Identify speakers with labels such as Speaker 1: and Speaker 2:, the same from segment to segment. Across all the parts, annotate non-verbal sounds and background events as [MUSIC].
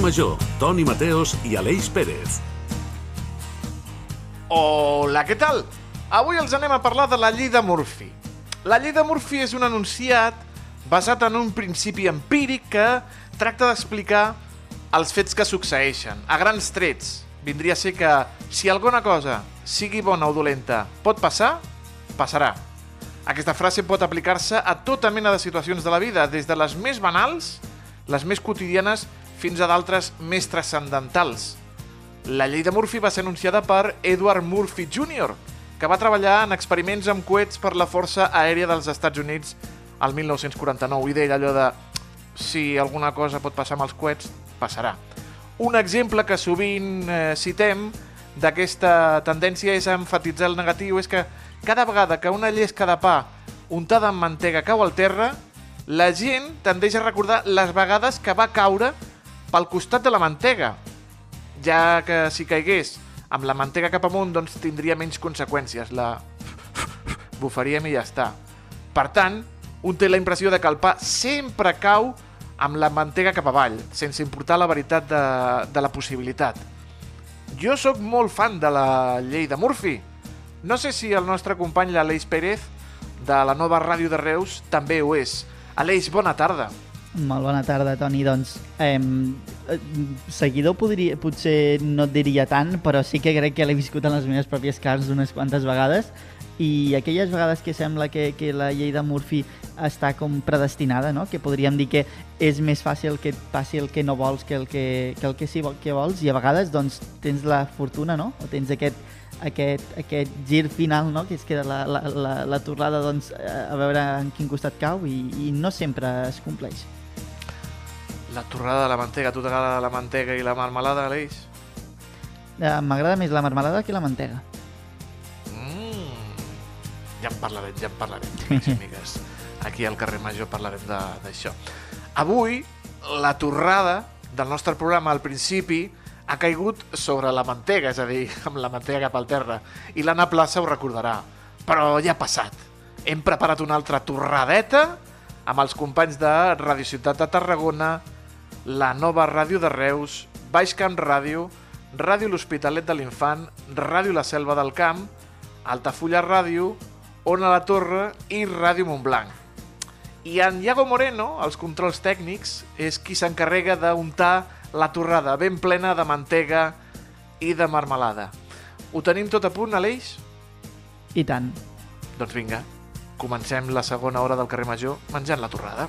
Speaker 1: Carrer Major, Toni Mateos i Aleix Pérez.
Speaker 2: Hola, què tal? Avui els anem a parlar de la llei de Murphy. La llei de Murphy és un enunciat basat en un principi empíric que tracta d'explicar els fets que succeeixen. A grans trets, vindria a ser que si alguna cosa, sigui bona o dolenta, pot passar, passarà. Aquesta frase pot aplicar-se a tota mena de situacions de la vida, des de les més banals, les més quotidianes, fins a d'altres més transcendentals. La llei de Murphy va ser anunciada per Edward Murphy Jr., que va treballar en experiments amb coets per la Força Aèria dels Estats Units al 1949 i deia allò de si alguna cosa pot passar amb els coets, passarà. Un exemple que sovint eh, citem d'aquesta tendència és enfatitzar el negatiu, és que cada vegada que una llesca de pa untada amb mantega cau al terra, la gent tendeix a recordar les vegades que va caure pel costat de la mantega, ja que si caigués amb la mantega cap amunt doncs tindria menys conseqüències, la bufaríem i ja està. Per tant, un té la impressió de que el pa sempre cau amb la mantega cap avall, sense importar la veritat de, de la possibilitat. Jo sóc molt fan de la llei de Murphy. No sé si el nostre company l'Aleix Pérez, de la nova ràdio de Reus, també ho és. Aleix, bona tarda.
Speaker 3: Molt bona tarda, Toni. Doncs, eh, seguidor podria, potser no et diria tant, però sí que crec que l'he viscut en les meves pròpies carns unes quantes vegades i aquelles vegades que sembla que, que la llei de Murphy està com predestinada, no? que podríem dir que és més fàcil que et passi el que no vols que el que, que, el que sí que vols i a vegades doncs, tens la fortuna no? o tens aquest, aquest, aquest gir final no? que és que la, la, la, la torrada doncs, a veure en quin costat cau i, i no sempre es compleix.
Speaker 2: La torrada de la mantega, tu t'agrada la mantega i la marmelada, Aleix?
Speaker 3: Eh, M'agrada més la marmelada que la mantega.
Speaker 2: Mm. Ja en parlarem, ja en parlarem, [LAUGHS] amics i amigues. Aquí al carrer Major parlarem d'això. Avui, la torrada del nostre programa al principi ha caigut sobre la mantega, és a dir, [LAUGHS] amb la mantega cap al terra. I l'Anna Plaça ho recordarà. Però ja ha passat. Hem preparat una altra torradeta amb els companys de Radio Ciutat de Tarragona, la nova ràdio de Reus, Baix Camp Ràdio, Ràdio L'Hospitalet de l'Infant, Ràdio La Selva del Camp, Altafulla Ràdio, Ona la Torre i Ràdio Montblanc. I en Iago Moreno, els controls tècnics, és qui s'encarrega d'untar la torrada ben plena de mantega i de marmelada. Ho tenim tot a punt, Aleix?
Speaker 3: I tant.
Speaker 2: Doncs vinga, comencem la segona hora del carrer Major menjant la torrada.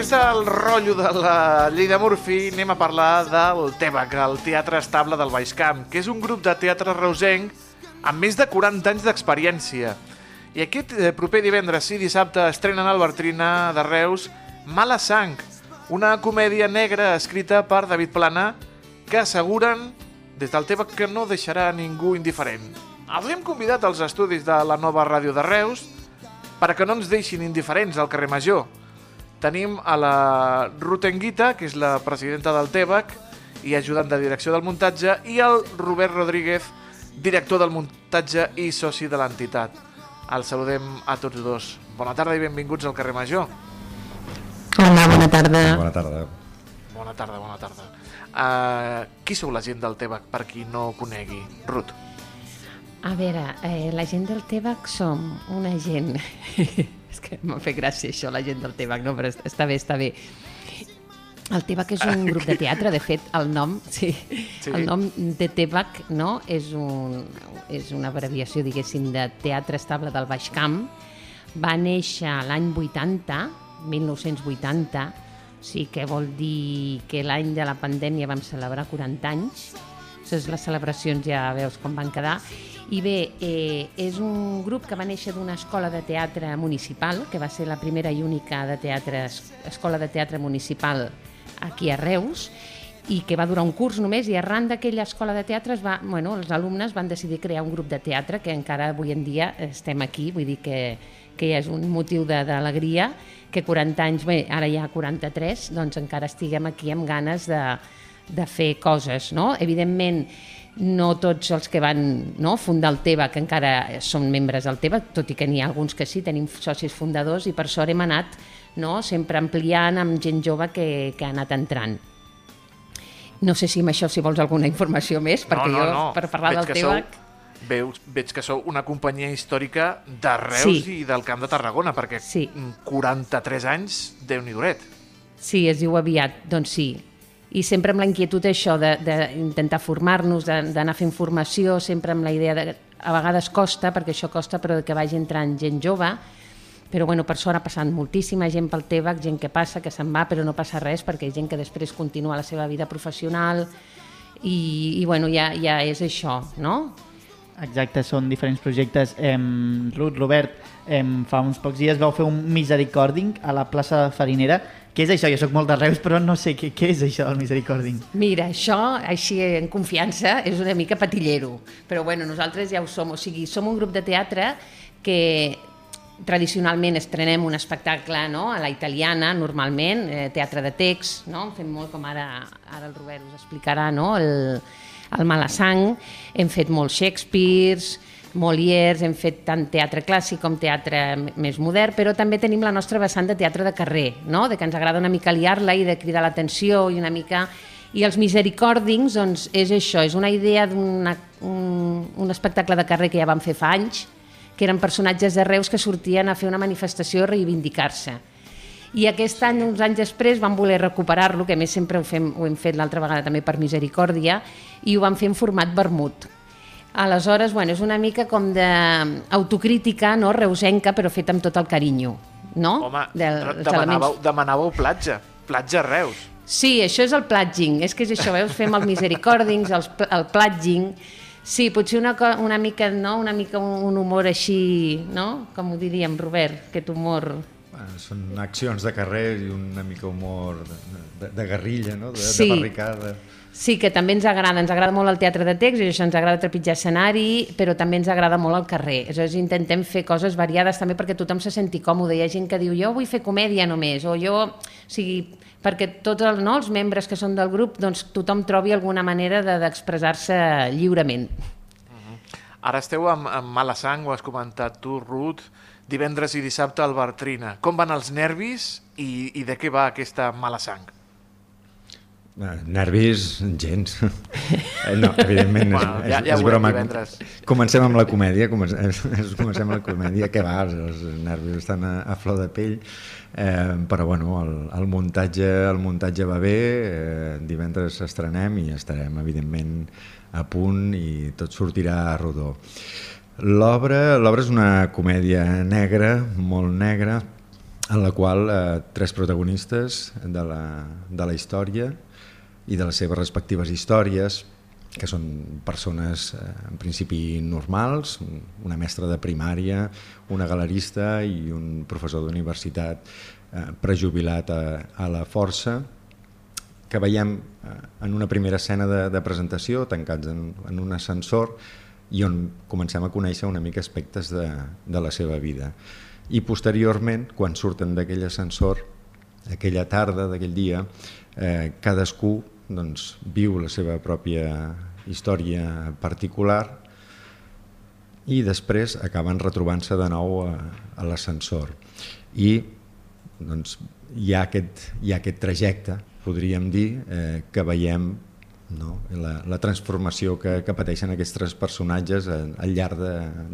Speaker 2: Després del rotllo de la llei de Murphy anem a parlar del TEBAC, el Teatre Estable del Baix Camp, que és un grup de teatre reusenc amb més de 40 anys d'experiència. I aquest eh, proper divendres i dissabte estrenen al Bertrina de Reus Mala Sang, una comèdia negra escrita per David Plana que asseguren des del TEBAC que no deixarà ningú indiferent. Els hem convidat als estudis de la nova ràdio de Reus perquè no ens deixin indiferents al carrer Major. Tenim a la Rutenguita, que és la presidenta del TEBAC i ajudant de direcció del muntatge, i el Robert Rodríguez, director del muntatge i soci de l'entitat. El saludem a tots dos. Bona tarda i benvinguts al carrer Major.
Speaker 4: Hola, bona tarda.
Speaker 5: Bona tarda.
Speaker 2: Bona tarda, bona tarda. Uh, qui sou la gent del TEBAC, per qui no ho conegui? Ruth.
Speaker 4: A veure, eh, la gent del TEBAC som una gent... [LAUGHS] és que m'ha fet gràcia això, la gent del TEBAC, no? però est- està bé, està bé. El TEBAC és un grup de teatre, de fet, el nom, sí,
Speaker 2: Sí.
Speaker 4: el nom de TEBAC no? és, un, és una abreviació, diguéssim, de Teatre Estable del Baix Camp. Va néixer l'any 80, 1980, sí que vol dir que l'any de la pandèmia vam celebrar 40 anys, les celebracions ja veus com van quedar, i bé, eh, és un grup que va néixer d'una escola de teatre municipal, que va ser la primera i única de teatre, escola de teatre municipal aquí a Reus, i que va durar un curs només i arran d'aquella escola de teatre es va, bueno, els alumnes van decidir crear un grup de teatre que encara avui en dia estem aquí, vull dir que, que és un motiu d'alegria que 40 anys, bé, ara ja 43, doncs encara estiguem aquí amb ganes de, de fer coses, no? Evidentment, no tots els que van no, fundar el TEBA, que encara són membres del TEBA, tot i que n'hi ha alguns que sí, tenim socis fundadors i per sort hem anat no, sempre ampliant amb gent jove que, que ha anat entrant. No sé si amb això si vols alguna informació més, perquè jo, per parlar
Speaker 2: Veig
Speaker 4: del TEBA...
Speaker 2: Sou, veus, veig que sou una companyia històrica de Reus
Speaker 4: Sí.
Speaker 2: i del Camp de Tarragona, perquè
Speaker 4: Sí.
Speaker 2: mm, 43 anys, déu nhi duret.
Speaker 4: Sí, es diu aviat, doncs sí. I sempre amb la inquietud això d'intentar formar-nos, d'anar fent formació, sempre amb la idea de... A vegades costa, perquè això costa, però que vagi entrant gent jove, però bueno, per sort ha passat moltíssima gent pel TEBAC, gent que passa, que se'n va, però no passa res, perquè hi ha gent que després continua la seva vida professional i, i bueno, ja, ja és això, no?
Speaker 3: Exacte, són diferents projectes. Em, Ruth, Robert, em, fa uns pocs dies vau fer un misericording a la plaça de Farinera. Què és això? Jo sóc molt de Reus, però no sé què, què és això del misericording.
Speaker 4: Mira, això, així en confiança, és una mica patillero, però bueno, nosaltres ja ho som, o sigui, som un grup de teatre que tradicionalment estrenem un espectacle no? a la italiana, normalment, eh, teatre de text, no? fem molt com ara, ara el Robert us explicarà, no? el, el Malassang, hem fet molts Shakespeares, Molières, hem fet tant teatre clàssic com teatre més modern, però també tenim la nostra vessant de teatre de carrer, no? de que ens agrada una mica liar-la i de cridar l'atenció i una mica... I els misericordings, doncs, és això, és una idea d'un un, espectacle de carrer que ja vam fer fa anys, que eren personatges de Reus que sortien a fer una manifestació a reivindicar-se. I aquest any, uns anys després, vam voler recuperar-lo, que més sempre ho, fem, ho hem fet l'altra vegada també per misericòrdia, i ho vam fer en format vermut. Aleshores, bueno, és una mica com d'autocrítica, no?, reusenca, però feta amb tot el carinyo, no?
Speaker 2: Home,
Speaker 4: els
Speaker 2: demanàveu, demanàveu platja. Platja Reus.
Speaker 4: Sí, això és el platging, és que és això, veus, fem el misericordings, el, el platging, sí, potser una, una mica, no?, una mica un, un humor així, no?, com ho diríem, Robert, aquest humor...
Speaker 5: Bueno, són accions de carrer i una mica humor de, de, de guerrilla, no? de,
Speaker 4: Sí.
Speaker 5: de barricada.
Speaker 4: Sí, que també ens agrada, ens agrada molt el teatre de text i això ens agrada trepitjar escenari, però també ens agrada molt el carrer. Aleshores intentem fer coses variades també perquè tothom se senti còmode. Hi ha gent que diu jo vull fer comèdia només, o jo... O sigui, perquè tots el, no, els membres que són del grup, doncs tothom trobi alguna manera de- d'expressar-se lliurement.
Speaker 2: Ara esteu amb, amb mala sang, ho has comentat tu, Ruth, divendres i dissabte al Bartrina. Com van els nervis i, i de què va aquesta mala sang?
Speaker 5: Eh, Nervis, gens. Eh, No, evidentment,
Speaker 2: Bueno,
Speaker 5: és,
Speaker 2: ja-
Speaker 5: és,
Speaker 2: ja
Speaker 5: és broma.
Speaker 2: divendres.
Speaker 5: Comencem amb la comèdia, [LAUGHS] comencem, comencem amb la comèdia, que va, els nervis estan a, a flor de pell, eh, però bueno, el, el, muntatge, el muntatge va bé, eh, divendres estrenem i estarem, evidentment, a punt i tot sortirà a rodó. L'obra és una comèdia negra, molt negra, en la qual eh, tres protagonistes de la, de la història i de les seves respectives històries, que són persones eh, en principi normals, una mestra de primària, una galerista i un professor d'universitat eh, prejubilat a, a la força, que veiem eh, en una primera escena de, de presentació, tancats en, en un ascensor, i on comencem a conèixer una mica aspectes de, de la seva vida. I posteriorment, quan surten d'aquell ascensor, aquella tarda d'aquell dia, eh, cadascú doncs, viu la seva pròpia història particular i després acaben retrobant-se de nou a, a l'ascensor. I doncs, hi, ha aquest, hi ha aquest trajecte, podríem dir, eh, que veiem no? la, la transformació que, que pateixen aquests tres personatges al, al llarg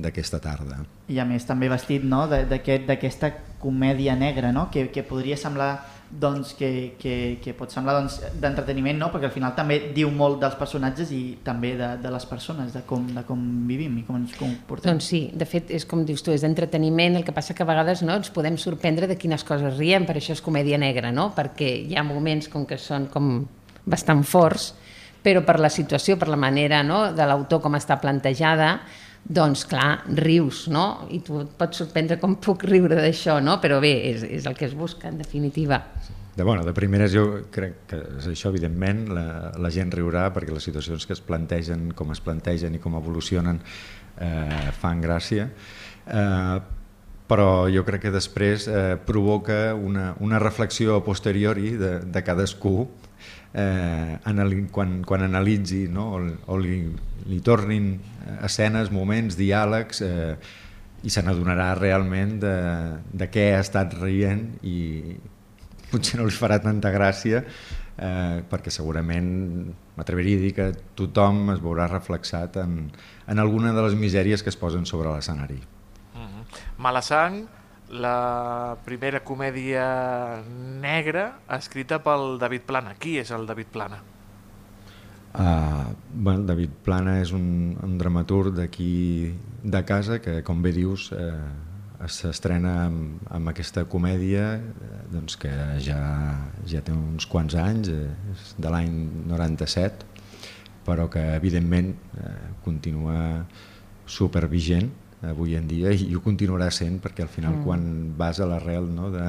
Speaker 5: d'aquesta tarda.
Speaker 3: I a més també vestit no, d'aquesta comèdia negra, no? que, que podria semblar doncs, que, que, que pot semblar doncs, d'entreteniment, no? perquè al final també diu molt dels personatges i també de, de les persones, de com, de com vivim i com ens comportem.
Speaker 4: Doncs sí, de fet, és com dius tu, és d'entreteniment, el que passa que a vegades no, ens podem sorprendre de quines coses riem, per això és comèdia negra, no? perquè hi ha moments com que són com bastant forts, però per la situació, per la manera no, de l'autor com està plantejada, doncs clar, rius, no? I tu et pots sorprendre com puc riure d'això, no? Però bé, és, és el que es busca, en definitiva.
Speaker 5: De, bueno, de primeres jo crec que és això, evidentment, la, la gent riurà perquè les situacions que es plantegen, com es plantegen i com evolucionen eh, fan gràcia, eh, però jo crec que després eh, provoca una, una reflexió a posteriori de, de cadascú eh, anali quan, quan analitzi no? o, o li, li tornin escenes, moments, diàlegs eh, i se n'adonarà realment de, de què ha estat rient i potser no li farà tanta gràcia eh, perquè segurament m'atreviria a dir que tothom es veurà reflexat en, en alguna de les misèries que es posen sobre l'escenari.
Speaker 2: Mm -hmm. Malasang, la primera comèdia negra escrita pel David Plana. Qui és el David Plana?
Speaker 5: Uh, bueno, David Plana és un, un dramaturg d'aquí de casa que, com bé dius, eh, s'estrena amb, amb aquesta comèdia eh, doncs que ja, ja té uns quants anys, eh, és de l'any 97, però que evidentment eh, continua supervigent avui en dia i ho continuarà sent perquè al final mm. quan vas a l'arrel no, de,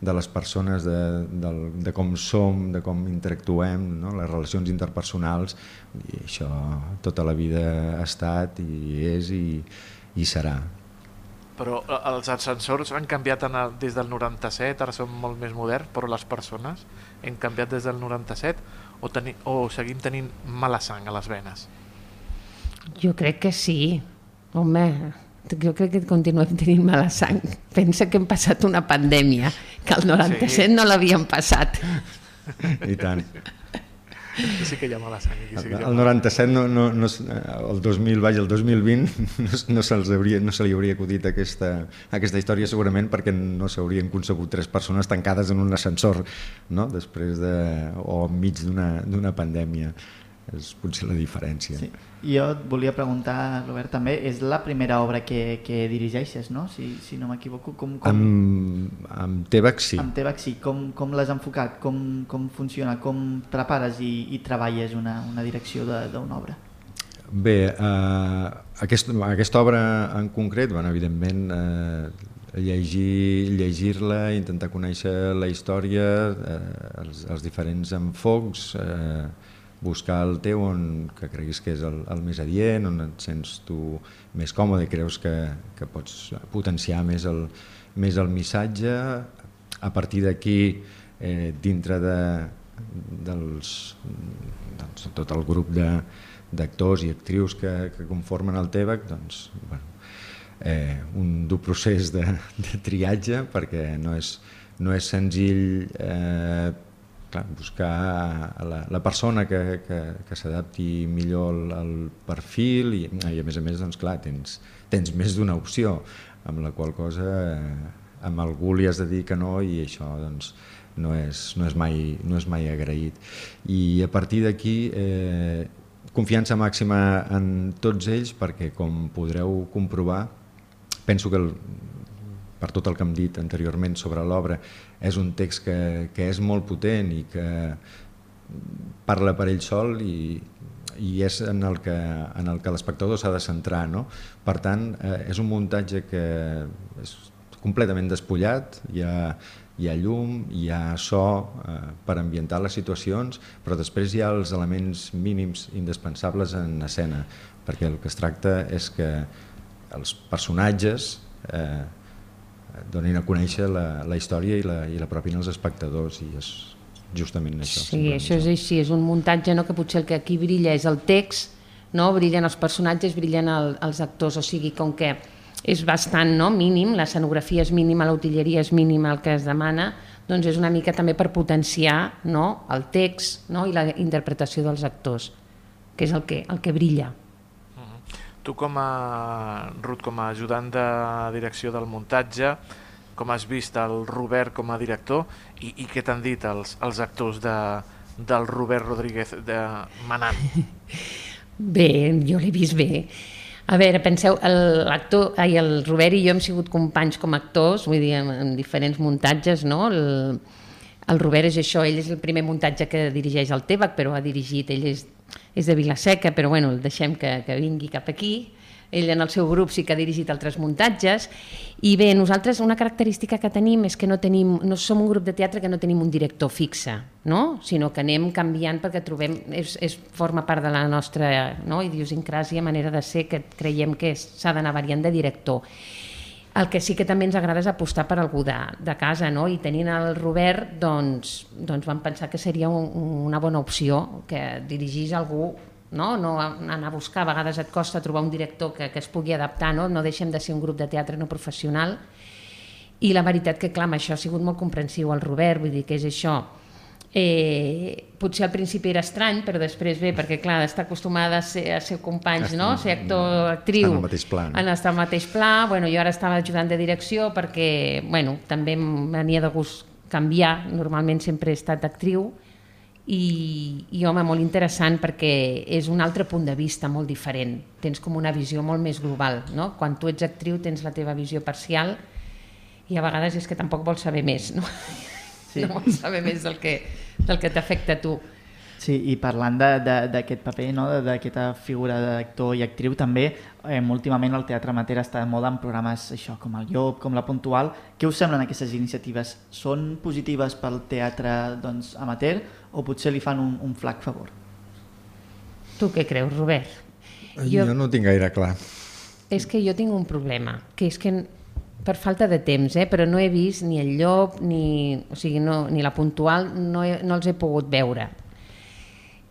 Speaker 5: de les persones, de, de, de com som, de com interactuem, no? les relacions interpersonals, i això tota la vida ha estat i és i, i serà.
Speaker 2: Però eh, els ascensors han canviat en el, des del 97, ara són molt més moderns, però les persones han canviat des del 97 o, teni, o seguim tenint mala sang a les venes?
Speaker 4: Jo crec que sí. Home, jo crec que continuem tenint mala sang. Pensa que hem passat una pandèmia, que el 97 sí. no l'havíem passat.
Speaker 5: I tant.
Speaker 2: Sí que hi ha mala sang. Sí que
Speaker 5: el 97, no, no, no, el 2000, vaja, el 2020, [LAUGHS] no, no, se'ls hauria, no se li hauria acudit aquesta, aquesta història segurament perquè no s'haurien concebut tres persones tancades en un ascensor no? després de, o enmig d'una pandèmia és potser la diferència. Sí.
Speaker 3: Jo et volia preguntar, Robert, també, és la primera obra que, que dirigeixes, no? Si, si no m'equivoco. Com, com...
Speaker 5: Amb, amb Tebac sí.
Speaker 3: Amb Tebac sí. Com, com l'has enfocat? Com, com funciona? Com prepares i, i treballes una, una direcció d'una obra?
Speaker 5: Bé, eh, aquest, aquesta obra en concret, bueno, evidentment, eh, llegir llegir-la, intentar conèixer la història, eh, els, els diferents enfocs, eh, buscar el teu on que creguis que és el, el més adient, on et sents tu més còmode creus que, que pots potenciar més el, més el missatge. A partir d'aquí, eh, dintre de, dels, doncs, tot el grup d'actors i actrius que, que conformen el TEBAC, doncs, bueno, eh, un dur procés de, de triatge perquè no és, no és senzill eh, clar, buscar la, la persona que, que, que s'adapti millor al, al perfil i, i a més a més doncs, clar, tens, tens més d'una opció amb la qual cosa eh, amb algú li has de dir que no i això doncs, no, és, no, és mai, no és mai agraït. I a partir d'aquí eh, confiança màxima en tots ells perquè com podreu comprovar penso que el, per tot el que hem dit anteriorment sobre l'obra és un text que, que és molt potent i que parla per ell sol i, i és en el que, en el que l'espectador s'ha de centrar. No? Per tant, eh, és un muntatge que és completament despullat, hi ha, hi ha llum, hi ha so eh, per ambientar les situacions, però després hi ha els elements mínims indispensables en escena, perquè el que es tracta és que els personatges eh, donin a conèixer la, la història i la, i la propin als espectadors i és justament això.
Speaker 4: Sí, això és així, és un muntatge no, que potser el que aquí brilla és el text, no? brillen els personatges, brillen el, els actors, o sigui, com que és bastant no, mínim, l'escenografia és mínima, l'utilleria és mínima, el que es demana, doncs és una mica també per potenciar no, el text no, i la interpretació dels actors, que és el que, el que brilla.
Speaker 2: Tu com a, Ruth, com a ajudant de direcció del muntatge, com has vist el Robert com a director i, i què t'han dit els, els actors de, del Robert Rodríguez de Manant? [LAUGHS]
Speaker 4: Bé, jo l'he vist bé. A veure, penseu, l'actor, ai, el Robert i jo hem sigut companys com a actors, vull dir, en, en diferents muntatges, no? El, el Robert és això, ell és el primer muntatge que dirigeix el Tebac, però ha dirigit, ell és, és de Vilaseca, però bueno, el deixem que, que vingui cap aquí. Ell en el seu grup sí que ha dirigit altres muntatges. I bé, nosaltres una característica que tenim és que no, tenim, no som un grup de teatre que no tenim un director fixe, no? sinó que anem canviant perquè trobem, és, és, forma part de la nostra no? idiosincràsia, manera de ser, que creiem que s'ha d'anar variant de director. El que sí que també ens agrada és apostar per algú de, de casa, no? i tenint el Robert, doncs, doncs vam pensar que seria un, una bona opció que dirigís algú no? no anar a buscar, a vegades et costa trobar un director que, que es pugui adaptar, no? no deixem de ser un grup de teatre no professional, i la veritat que, clar, això ha sigut molt comprensiu el Robert, vull dir que és això. Eh, potser al principi era estrany, però després bé, perquè clar, està acostumada a ser, a ser companys, no? ser actor, actriu.
Speaker 5: En el mateix pla, no?
Speaker 4: En estar al mateix pla. Bueno, jo ara estava ajudant de direcció perquè, bueno, també venia de gust canviar. Normalment sempre he estat actriu i, i home, molt interessant perquè és un altre punt de vista molt diferent. Tens com una visió molt més global, no? Quan tu ets actriu tens la teva visió parcial i a vegades és que tampoc vols saber més, no? [LAUGHS]
Speaker 3: Sí.
Speaker 4: No vols saber més del que, del que t'afecta a tu.
Speaker 3: Sí, i parlant de- de- d'aquest paper, no? de- d'aquesta figura d'actor i actriu, també eh, últimament el teatre amateur està de moda en programes això, com el Llop, com la Puntual. Què us semblen aquestes iniciatives? Són positives pel teatre doncs, amateur o potser li fan un, un flac favor?
Speaker 4: Tu què creus, Robert?
Speaker 5: Jo, jo no ho tinc gaire clar.
Speaker 4: És que jo tinc un problema, que és que per falta de temps, eh, però no he vist ni el llop ni, o sigui, no, ni la puntual, no, he, no els he pogut veure.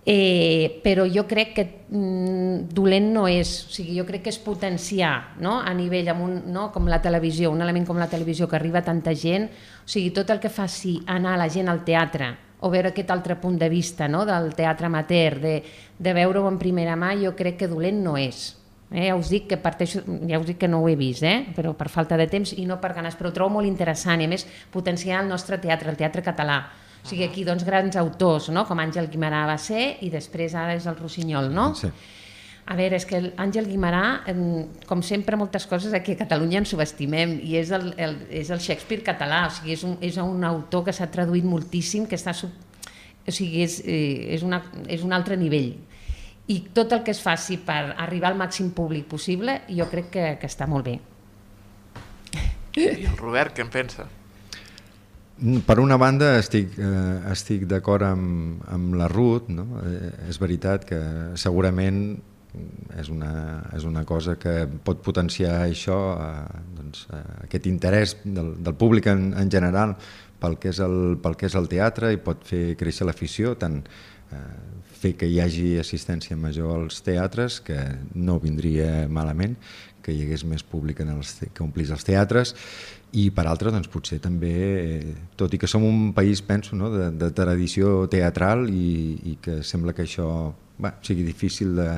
Speaker 4: Eh, però jo crec que mm, dolent no és, o sigui, jo crec que és potenciar no? a nivell amb un, no? com la televisió, un element com la televisió que arriba a tanta gent, o sigui, tot el que faci anar la gent al teatre o veure aquest altre punt de vista no? del teatre amateur, de, de veure-ho en primera mà, jo crec que dolent no és. Eh, ja us dic que parteixo, ja us dic que no ho he vist, eh? però per falta de temps i no per ganes, però ho trobo molt interessant i a més potenciar el nostre teatre, el teatre català. O sigui, aquí doncs grans autors, no? com Àngel Guimarà va ser i després ara és el Rossinyol, no?
Speaker 5: Sí.
Speaker 4: A veure, és que l'Àngel Guimarà, com sempre moltes coses aquí a Catalunya ens subestimem i és el, el, és el Shakespeare català, o sigui, és un, és un autor que s'ha traduït moltíssim, que està sub... o sigui, és, eh, és, una, és un altre nivell. I tot el que es faci per arribar al màxim públic possible, jo crec que, que està molt bé.
Speaker 2: I el Robert, què en pensa?
Speaker 5: Mm, Per una banda estic, eh, estic d'acord amb, amb la Ruth, no? eh, és veritat que segurament és una, és una cosa que pot potenciar això, eh, doncs, eh, aquest interès del, del públic en, en general pel que, és el, pel que és el teatre i pot fer créixer l'afició, tant eh, fer que hi hagi assistència major als teatres, que no vindria malament, que hi hagués més públic en els, que omplís els teatres, i per altra, doncs, potser també, eh, tot i que som un país, penso, no, de, de tradició teatral i, i que sembla que això bé, sigui difícil de,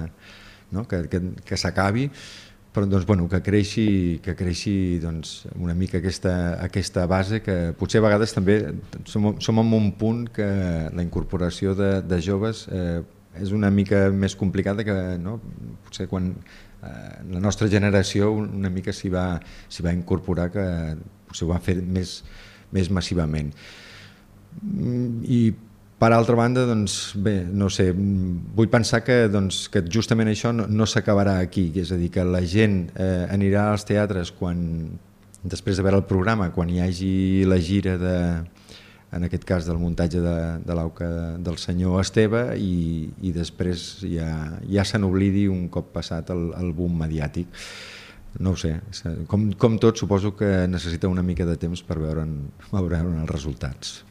Speaker 5: no, que, que, que s'acabi, però doncs, bueno, que creixi, que creixi doncs, una mica aquesta, aquesta base que potser a vegades també som, som en un punt que la incorporació de, de joves eh, és una mica més complicada que no? potser quan eh, la nostra generació una mica s'hi va, va incorporar que potser ho va fer més, més massivament. Mm, I per altra banda, doncs, bé, no sé, vull pensar que, doncs, que justament això no, no s'acabarà aquí, és a dir, que la gent eh, anirà als teatres quan, després de veure el programa, quan hi hagi la gira de, en aquest cas del muntatge de, de l'auca del senyor Esteve i, i després ja, ja se n'oblidi un cop passat el, el boom mediàtic. No ho sé, com, com tot suposo que necessita una mica de temps per veure'n veure els resultats.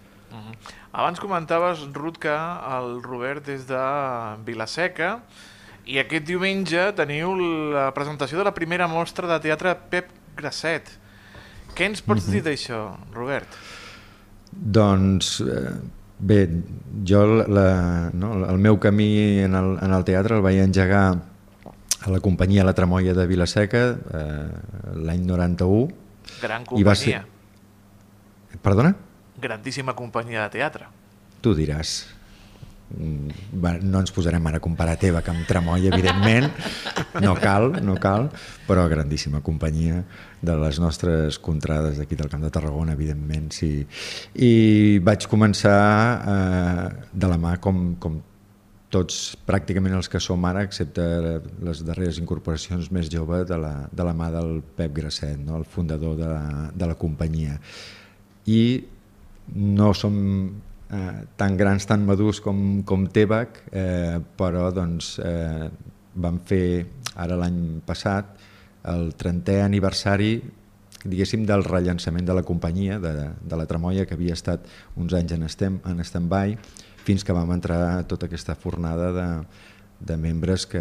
Speaker 2: Abans comentaves, Ruth, que el Robert des de Vilaseca i aquest diumenge teniu la presentació de la primera mostra de teatre Pep Grasset. Què ens pots dir d'això, Robert?
Speaker 5: Doncs eh, bé, jo la, no, el meu camí en el, en el teatre el vaig engegar a la companyia La Tramoia de Vilaseca eh, l'any 91
Speaker 2: Gran
Speaker 5: i va ser,
Speaker 2: companyia.
Speaker 5: Perdona?
Speaker 2: Grandíssima companyia de teatre.
Speaker 5: Tu diràs. Mm, No ens posarem ara a comparar Teva amb Tramoll, evidentment. No cal, no cal, però grandíssima companyia de les nostres contrades d'aquí del Camp de Tarragona, evidentment, sí. I vaig començar eh, de la mà com, com tots pràcticament els que som ara, excepte les darreres incorporacions més joves de la, de la mà del Pep Grasset, no? el fundador de la, de la companyia. I no som eh, tan grans, tan madurs com, com Tebac, eh, però doncs, eh, vam fer ara l'any passat el 30è aniversari diguéssim, del rellançament de la companyia, de, de la Tramoia, que havia estat uns anys en, estem, en stand-by, fins que vam entrar tota aquesta fornada de, de membres que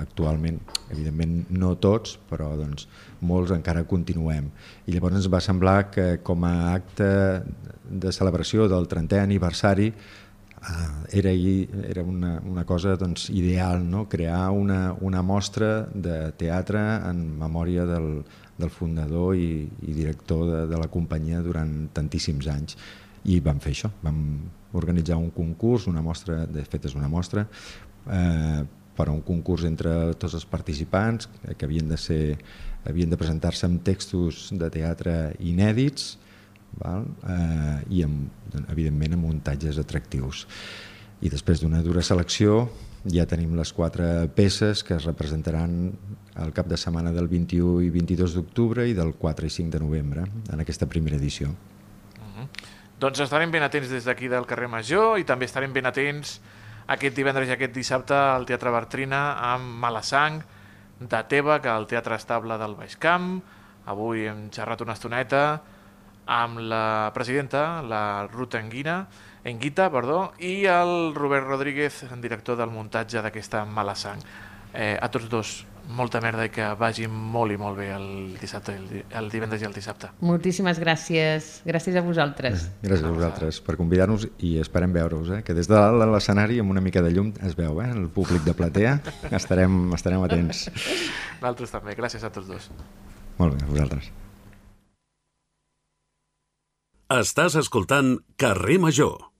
Speaker 5: actualment, evidentment no tots, però doncs, molts encara continuem. I llavors ens va semblar que com a acte de celebració del 30è aniversari eh, era, era una, una cosa doncs, ideal, no? crear una, una mostra de teatre en memòria del, del fundador i, i director de, de la companyia durant tantíssims anys i vam fer això, vam organitzar un concurs, una mostra, de fet és una mostra, eh, per a un concurs entre tots els participants que havien de ser havien de presentar-se amb textos de teatre inèdits val? Eh, i amb, evidentment amb muntatges atractius i després d'una dura selecció ja tenim les quatre peces que es representaran el cap de setmana del 21 i 22 d'octubre i del 4 i 5 de novembre en aquesta primera edició.
Speaker 2: Doncs estarem ben atents des d'aquí del carrer Major i també estarem ben atents aquest divendres i aquest dissabte al Teatre Bertrina amb Malasang de Teba, que al Teatre Estable del Baix Camp. Avui hem xerrat una estoneta amb la presidenta, la Ruth Enguina, Enguita, perdó, i el Robert Rodríguez, director del muntatge d'aquesta Malasang. Eh, a tots dos, molta merda i que vagi molt i molt bé el dissabte, el, el divendres i el dissabte.
Speaker 4: Moltíssimes gràcies. Gràcies a vosaltres.
Speaker 5: Gràcies a vosaltres per convidar-nos i esperem veure-us, eh? que des de dalt de l'escenari amb una mica de llum es veu, eh? el públic de platea, [LAUGHS] estarem, estarem atents.
Speaker 2: Nosaltres també, gràcies a tots dos.
Speaker 5: Molt bé, a vosaltres.
Speaker 1: Estàs escoltant Carrer Major.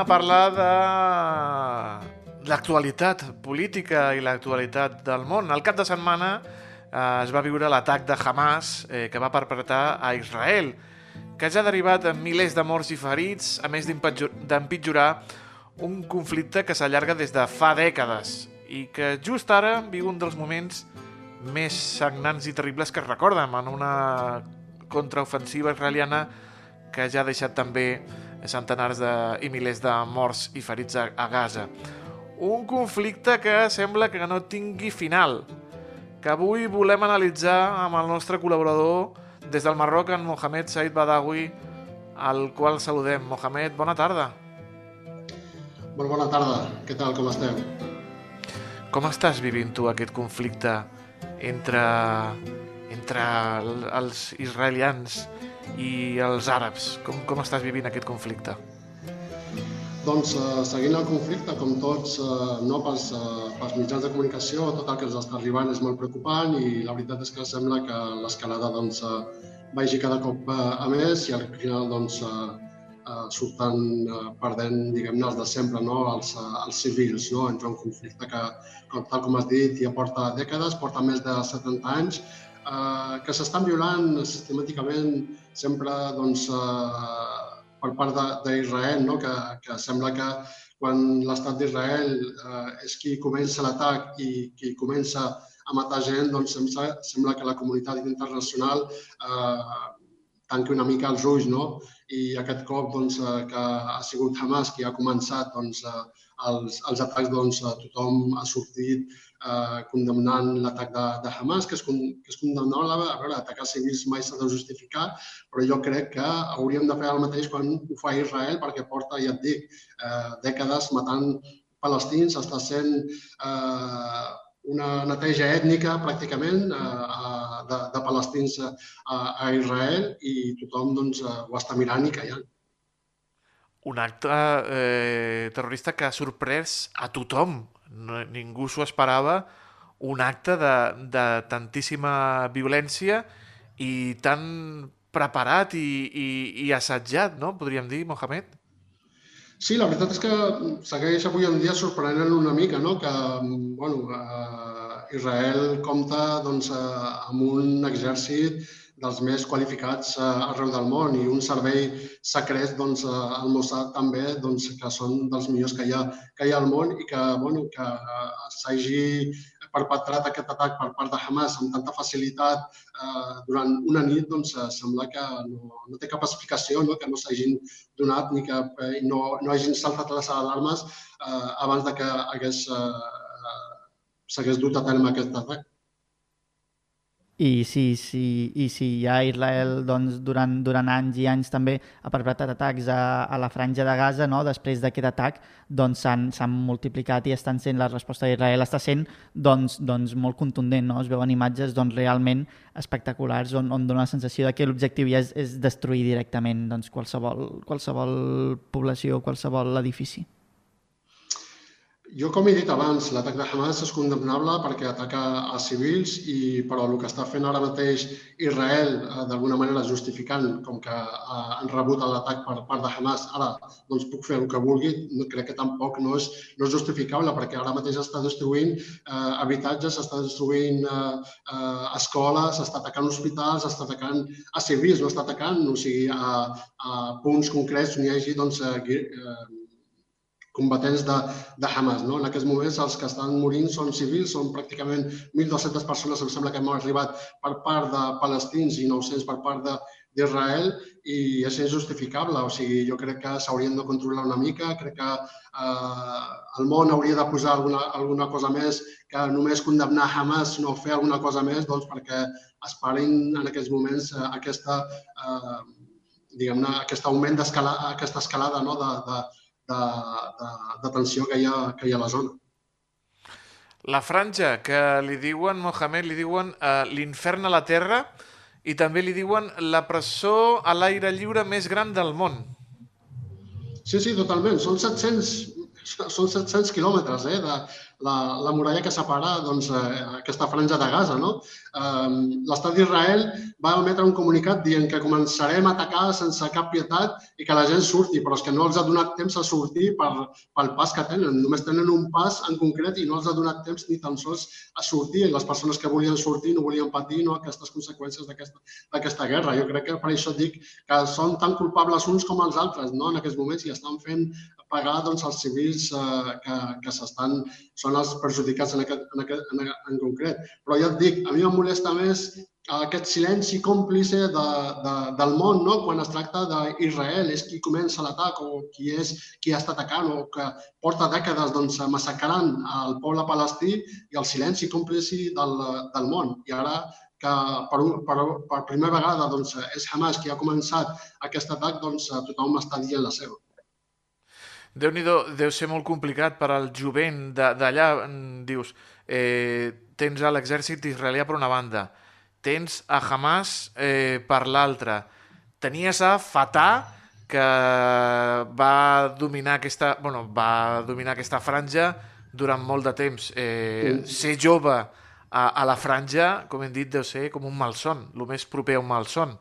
Speaker 2: A parlar de l'actualitat política i l'actualitat del món. Al cap de setmana eh, es va viure l'atac de Hamas eh, que va perpetrar a Israel, que ja ha derivat en milers de morts i ferits, a més d'empitjor- d'empitjorar un conflicte que s'allarga des de fa dècades i que just ara viu un dels moments més sagnants i terribles que es recorden en una contraofensiva israeliana que ja ha deixat també centenars de, i milers de morts i ferits a, a Gaza. Un conflicte que sembla que no tingui final, que avui volem analitzar amb el nostre col·laborador des del Marroc, en Mohamed Said Badawi, al qual saludem. Mohamed, bona tarda.
Speaker 6: Molt bona tarda, què tal, com esteu?
Speaker 2: Com estàs vivint tu aquest conflicte entre, entre el- els israelians i els àrabs? Com, com estàs vivint aquest conflicte?
Speaker 6: Doncs eh, seguint el conflicte, com tots, eh, no pels, eh, pels mitjans de comunicació, tot el que ens està arribant és molt preocupant i la veritat és que sembla que l'escalada doncs, eh, vagi cada cop eh, a més i al final doncs, eh, eh, surten eh, perdent, diguem-ne, els de sempre, no? els, eh, els civils, no? entre un conflicte que, com, tal com has dit, ja porta dècades, porta més de 70 anys, eh, que s'estan violant sistemàticament sempre doncs, eh, per part d'Israel, no? que, que sembla que quan l'estat d'Israel eh, és qui comença l'atac i qui comença a matar gent, doncs sembla, sembla que la comunitat internacional eh, tanqui una mica els ulls, no? I aquest cop doncs, eh, que ha sigut Hamas qui ha començat doncs, eh, els, els atacs, doncs, eh, tothom ha sortit eh, condemnant l'atac de, de Hamas, que con- que és condemnable. A veure, atacar civils mai s'ha de justificar, però jo crec que hauríem de fer el mateix quan ho fa Israel, perquè porta, ja et dic, eh, dècades matant palestins, està sent eh, una neteja ètnica pràcticament eh, a- de, de palestins a, a Israel i tothom doncs, eh, ho està mirant i callant.
Speaker 2: Un acte eh, terrorista que ha sorprès a tothom. No, ningú s'ho esperava. Un acte de, de tantíssima violència i tan preparat i, i, i assetjat, no? Podríem dir, Mohamed?
Speaker 6: Sí, la veritat és que segueix avui en dia sorprenent una mica, no? que bueno, eh, Israel compta doncs, eh, amb un exèrcit dels més qualificats eh, arreu del món i un servei secret, doncs, eh, el Mossad també, doncs, que són dels millors que hi ha, que hi ha al món i que, bueno, que eh, s'hagi perpetrat aquest atac per part de Hamas amb tanta facilitat eh, durant una nit, doncs eh, sembla que no, no té cap explicació, no? que no s'hagin donat ni que eh, no, no hagin saltat les alarmes eh, abans de que hagués, eh, s'hagués dut a terme aquest atac.
Speaker 3: I si, si, i si ja Israel doncs, durant, durant anys i anys també ha perpetrat atacs a, a la franja de Gaza, no? després d'aquest atac doncs, s'han multiplicat i estan sent la resposta d'Israel està sent doncs, doncs, molt contundent. No? Es veuen imatges doncs, realment espectaculars on, on dona la sensació de que l'objectiu ja és, és destruir directament doncs, qualsevol, qualsevol població, qualsevol edifici.
Speaker 6: Jo, com he dit abans, l'atac de Hamas és condemnable perquè ataca a civils, i, però el que està fent ara mateix Israel, eh, d'alguna manera justificant, com que eh, han rebut l'atac per part de Hamas, ara doncs puc fer el que vulgui, no, crec que tampoc no és, no és justificable perquè ara mateix està destruint eh, habitatges, està destruint eh, eh, escoles, està atacant hospitals, està atacant a civils, no està atacant o sigui, a, a punts concrets on hi hagi doncs, eh, eh, combatents de, de Hamas. No? En aquests moments els que estan morint són civils, són pràcticament 1.200 persones, em sembla que hem arribat per part de palestins i 900 per part de d'Israel i és injustificable. O sigui, jo crec que s'haurien de controlar una mica, crec que eh, el món hauria de posar alguna, alguna cosa més que només condemnar Hamas, sinó fer alguna cosa més doncs, perquè es parin en aquests moments eh, aquesta, eh, diguem-ne, aquest augment d'escalada, aquesta escalada no? de, de, de, de, de tensió que hi, ha, que hi ha a la zona.
Speaker 2: La franja, que li diuen, Mohamed, li diuen eh, l'infern a la terra i també li diuen la presó a l'aire lliure més gran del món.
Speaker 6: Sí, sí, totalment. Són 700, són 700 quilòmetres eh, de la, la muralla que separa doncs, eh, aquesta franja de Gaza. No? Eh, L'estat d'Israel va emetre un comunicat dient que començarem a atacar sense cap pietat i que la gent surti, però és que no els ha donat temps a sortir per, pel pas que tenen. Només tenen un pas en concret i no els ha donat temps ni tan sols a sortir. I les persones que volien sortir no volien patir no, aquestes conseqüències d'aquesta guerra. Jo crec que per això dic que són tan culpables uns com els altres no? en aquests moments i estan fent pagar doncs, els civils eh, que, que s'estan són els perjudicats en, aquest, en, aquest, en, en concret. Però ja et dic, a mi em molesta més aquest silenci còmplice de, de, del món no? quan es tracta d'Israel, és qui comença l'atac o qui és qui està atacant o que porta dècades doncs, massacrant el poble palestí i el silenci còmplice del, del món. I ara que per, un, per, per primera vegada doncs, és Hamas qui ha començat aquest atac, doncs tothom està dient la seva.
Speaker 2: déu nhi deu ser molt complicat per al jovent d'allà. Dius, eh, tens a l'exèrcit israelià per una banda, tens a Hamas eh, per l'altra, tenies a Fatah, que va dominar aquesta, bueno, va dominar aquesta franja durant molt de temps. Eh, ser jove a, a la franja, com hem dit, deu ser com un malson, el més proper a un malson.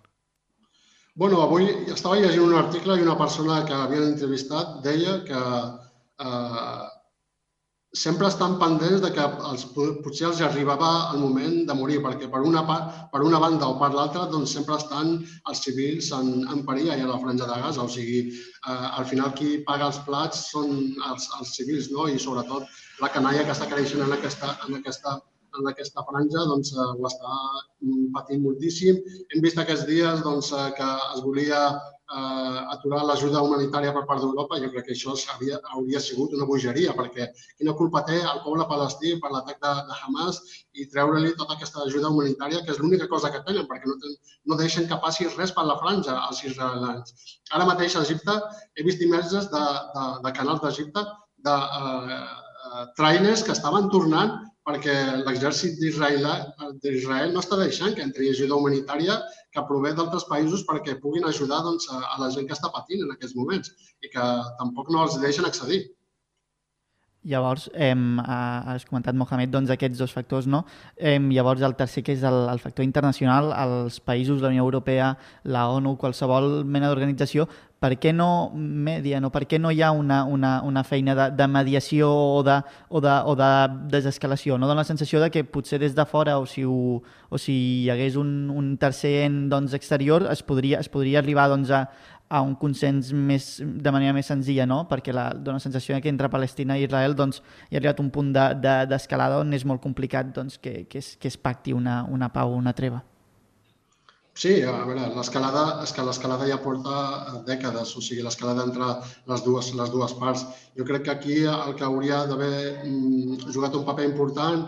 Speaker 6: Bueno, avui estava llegint un article i una persona que havien entrevistat deia que eh, sempre estan pendents de que els, potser els arribava el moment de morir, perquè per una, part, per una banda o per l'altra doncs sempre estan els civils en, en perill allà a la franja de Gaza. O sigui, eh, al final qui paga els plats són els, els civils, no? I sobretot la canalla que està creixent en aquesta, en aquesta, en aquesta franja doncs, eh, ho està patint moltíssim. Hem vist aquests dies doncs, eh, que es volia eh, aturar l'ajuda humanitària per part d'Europa. Jo crec que això hauria, hauria sigut una bogeria, perquè quina culpa té el poble palestí per l'atac de, de Hamas i treure-li tota aquesta ajuda humanitària, que és l'única cosa que tenen, perquè no, ten, no deixen que passi res per la franja als israelians. Ara mateix a Egipte he vist imatges de, de, de canals d'Egipte de eh, eh, trailers que estaven tornant perquè l'exèrcit d'Israel no està deixant que entri ajuda humanitària que prové d'altres països perquè puguin ajudar doncs, a, la gent que està patint en aquests moments i que tampoc no els deixen accedir.
Speaker 3: Llavors, hem, has comentat, Mohamed, doncs aquests dos factors, no? Em, llavors, el tercer, que és el, el factor internacional, els països, la Unió Europea, la ONU, qualsevol mena d'organització, per què no medien o per què no hi ha una, una, una feina de, de mediació o de, o de, o de desescalació? No dona la sensació de que potser des de fora o si, ho, o si hi hagués un, un tercer en doncs, exterior es podria, es podria arribar doncs, a, a un consens més, de manera més senzilla, no? perquè la, dona la sensació que entre Palestina i Israel doncs, hi ha arribat un punt d'escalada de, de, on és molt complicat doncs, que, que, es, que es pacti una, una pau o una treva.
Speaker 6: Sí, a veure, l'escalada és que l'escalada ja porta eh, dècades, o sigui, l'escalada entre les dues, les dues parts. Jo crec que aquí el que hauria d'haver mm, jugat un paper important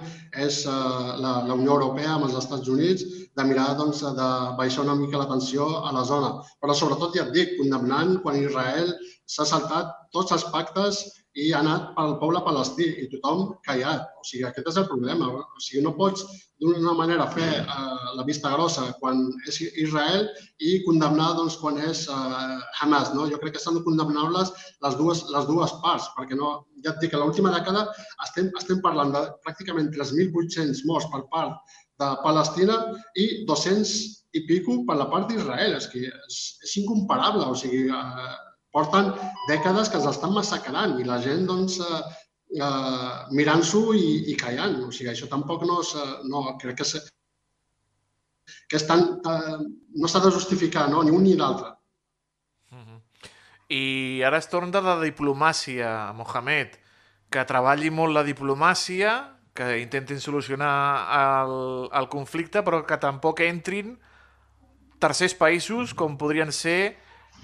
Speaker 6: és uh, la, la Unió Europea amb els Estats Units de mirar doncs, de baixar una mica la tensió a la zona. Però sobretot, ja et dic, condemnant quan Israel s'ha saltat tots els pactes i ha anat pel poble palestí i tothom callat. O sigui, aquest és el problema. O sigui, no pots d'una manera fer eh, la vista grossa quan és Israel i condemnar doncs, quan és eh, Hamas. No? Jo crec que estan condemnables les dues, les dues parts, perquè no, ja et dic que l'última dècada estem, estem parlant de pràcticament 3.800 morts per part de Palestina i 200 i pico per la part d'Israel. És que és, és incomparable. O sigui, eh, porten dècades que els estan massacrant i la gent, doncs, eh, eh, mirant-s'ho i, i callant. O sigui, això tampoc no, és, no crec que, és, que és tan, eh, no s'ha de justificar, no? ni un ni l'altre.
Speaker 2: I ara és torn de la diplomàcia, Mohamed, que treballi molt la diplomàcia, que intentin solucionar el, el conflicte, però que tampoc entrin tercers països com podrien ser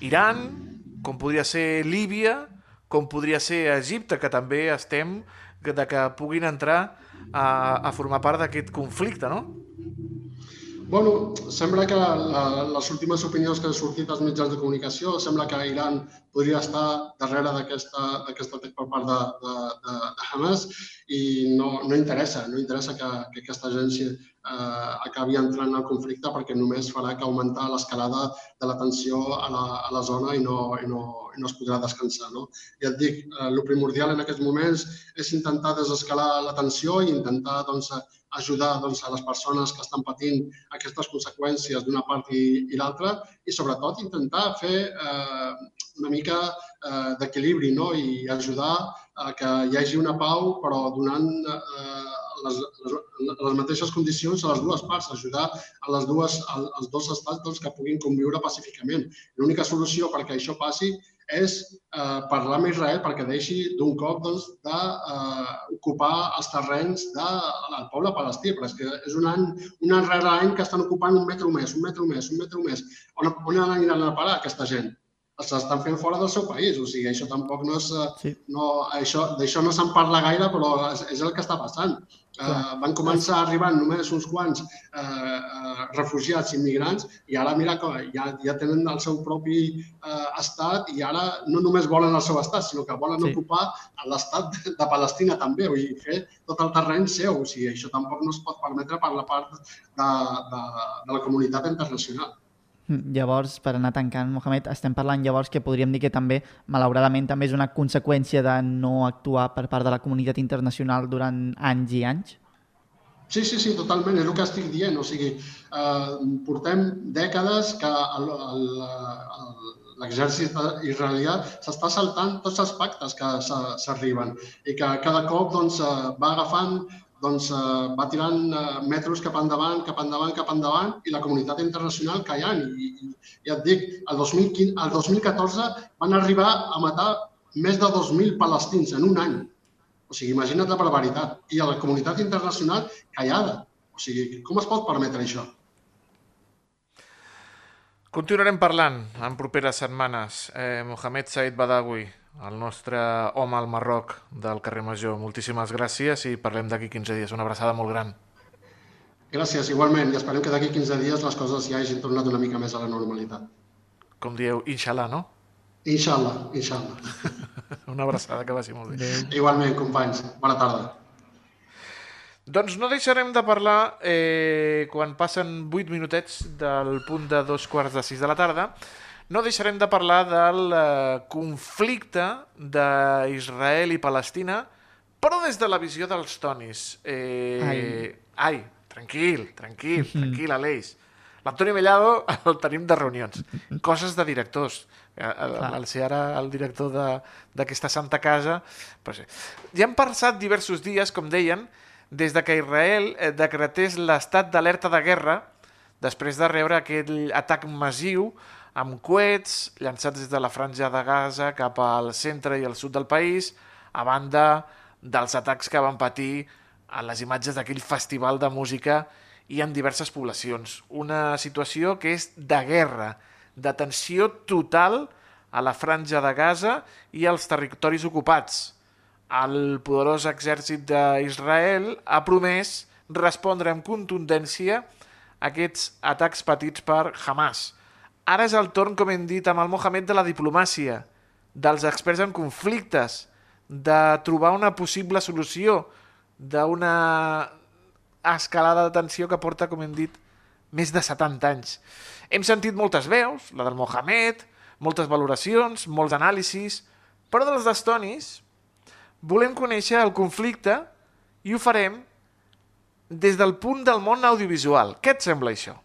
Speaker 2: Iran, com podria ser Líbia, com podria ser Egipte, que també estem de que puguin entrar a, a formar part d'aquest conflicte, no?
Speaker 6: Bueno, sembla que la, les últimes opinions que han sortit als mitjans de comunicació sembla que Iran podria estar darrere d'aquest atac per part de, de, de, de Hamas i no, no interessa, no interessa que, que aquesta agència eh, acabi entrant al conflicte perquè només farà que augmentar l'escalada de la tensió a la, a la zona i no, i no, i no es podrà descansar. No? I et dic, eh, el primordial en aquests moments és intentar desescalar la tensió i intentar doncs, ajudar doncs, a les persones que estan patint aquestes conseqüències d'una part i, i l'altra i sobretot intentar fer eh, una mica eh, d'equilibri no? i ajudar a que hi hagi una pau però donant eh, les, les, les mateixes condicions a les dues parts, ajudar a les dues, als dos estats doncs, que puguin conviure pacíficament. L'única solució perquè això passi és eh, parlar amb Israel perquè deixi d'un cop doncs, d'ocupar eh, els terrenys del poble palestí, però és que és un any, un any rere any que estan ocupant un metre més, un metre més, un metre més. On, on aniran a parar aquesta gent? Els estan fent fora del seu país. O sigui, això tampoc no és... Eh, sí. No, això, D'això no se'n parla gaire, però és, és el que està passant. Uh, van començar arribant només uns quants uh, uh, refugiats immigrants i ara mira que ja, ja tenen el seu propi uh, estat i ara no només volen el seu estat, sinó que volen sí. ocupar l'estat de, Palestina també i fer tot el terreny seu. O sigui, això tampoc no es pot permetre per la part de, de, de la comunitat internacional.
Speaker 3: Llavors, per anar tancant, Mohamed, estem parlant llavors que podríem dir que també, malauradament, també és una conseqüència de no actuar per part de la comunitat internacional durant anys i anys?
Speaker 6: Sí, sí, sí, totalment, és el que estic dient. O sigui, eh, portem dècades que l'exèrcit israelià s'està saltant tots els pactes que s'arriben i que cada cop doncs, eh, va agafant doncs, eh, va tirant eh, metres cap endavant, cap endavant, cap endavant, i la comunitat internacional callant. I, i ja et dic, el, 2015, el 2014 van arribar a matar més de 2.000 palestins en un any. O sigui, imagina't la barbaritat. I a la comunitat internacional callada. O sigui, com es pot permetre això?
Speaker 2: Continuarem parlant en properes setmanes. Eh, Mohamed Said Badawi, el nostre home al Marroc del carrer Major. Moltíssimes gràcies i parlem d'aquí 15 dies. Una abraçada molt gran.
Speaker 6: Gràcies, igualment. I esperem que d'aquí 15 dies les coses ja hagin tornat una mica més a la normalitat.
Speaker 2: Com dieu, inshallah, no?
Speaker 6: Inshallah, inshallah. [LAUGHS]
Speaker 2: una abraçada, que vagi molt bé.
Speaker 6: Igualment, companys. Bona tarda.
Speaker 2: Doncs no deixarem de parlar eh, quan passen 8 minutets del punt de dos quarts de 6 de la tarda. No deixarem de parlar del eh, conflicte d'Israel i Palestina, però des de la visió dels tonis. Eh,
Speaker 3: Ai.
Speaker 2: ai, tranquil, tranquil, [LAUGHS] tranquil, Aleix. L'Antoni Mellado el tenim de reunions. Coses de directors. Eh, El, el ser ara el director d'aquesta santa casa... Pues, eh, ja han passat diversos dies, com deien, des de que Israel eh, decretés l'estat d'alerta de guerra després de rebre aquell atac massiu amb coets llançats des de la franja de Gaza cap al centre i al sud del país, a banda dels atacs que van patir a les imatges d'aquell festival de música i en diverses poblacions. Una situació que és de guerra, de tensió total a la franja de Gaza i als territoris ocupats. El poderós exèrcit d'Israel ha promès respondre amb contundència a aquests atacs patits per Hamas. Ara és el torn, com hem dit, amb el Mohamed de la diplomàcia, dels experts en conflictes, de trobar una possible solució d'una escalada de tensió que porta, com hem dit, més de 70 anys. Hem sentit moltes veus, la del Mohamed, moltes valoracions, molts anàlisis, però dels d'estonis volem conèixer el conflicte i ho farem des del punt del món audiovisual. Què et sembla això?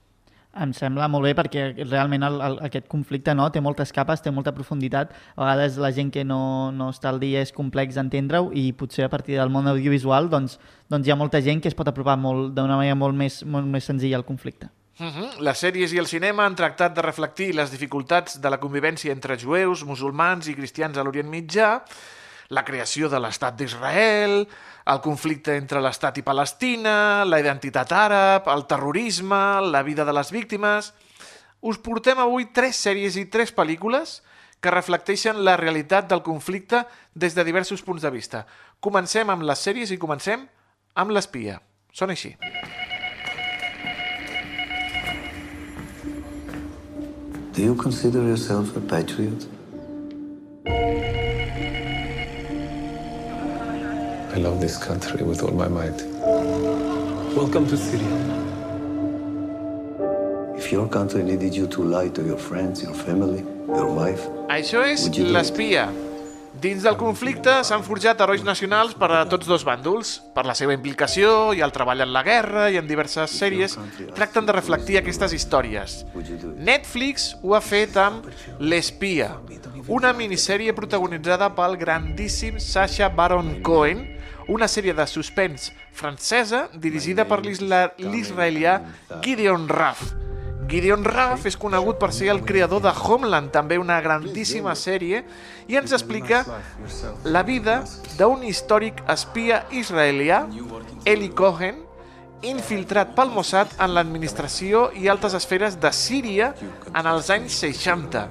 Speaker 3: Em sembla molt bé perquè realment el, el, aquest conflicte no, té moltes capes, té molta profunditat. A vegades la gent que no, no està al dia és complex d'entendre-ho i potser a partir del món audiovisual doncs, doncs hi ha molta gent que es pot apropar d'una manera molt més, molt més senzilla al conflicte.
Speaker 2: Uh -huh. Les sèries i el cinema han tractat de reflectir les dificultats de la convivència entre jueus, musulmans i cristians a l'Orient Mitjà, la creació de l'estat d'Israel, el conflicte entre l'estat i Palestina, la identitat àrab, el terrorisme, la vida de les víctimes... Us portem avui tres sèries i tres pel·lícules que reflecteixen la realitat del conflicte des de diversos punts de vista. Comencem amb les sèries i comencem amb l'espia. Són així.
Speaker 7: Do you consider yourself a patriot?
Speaker 8: I love this country with all my might. Welcome to Syria.
Speaker 7: If your country needed you to lie to your friends, your family, your wife,
Speaker 2: Això és l'espia. Dins del conflicte s'han forjat herois nacionals per a tots dos bàndols. Per la seva implicació i el treball en la guerra i en diverses sèries tracten de reflectir aquestes històries. Netflix ho ha fet amb L'Espia, una minissèrie protagonitzada pel grandíssim Sacha Baron Cohen, una sèrie de suspens francesa dirigida per l'israelià Gideon Raff. Gideon Raff és conegut per ser el creador de Homeland, també una grandíssima sèrie, i ens explica la vida d'un històric espia israelià, Eli Cohen, infiltrat pel Mossad en l'administració i altes esferes de Síria en els anys 60.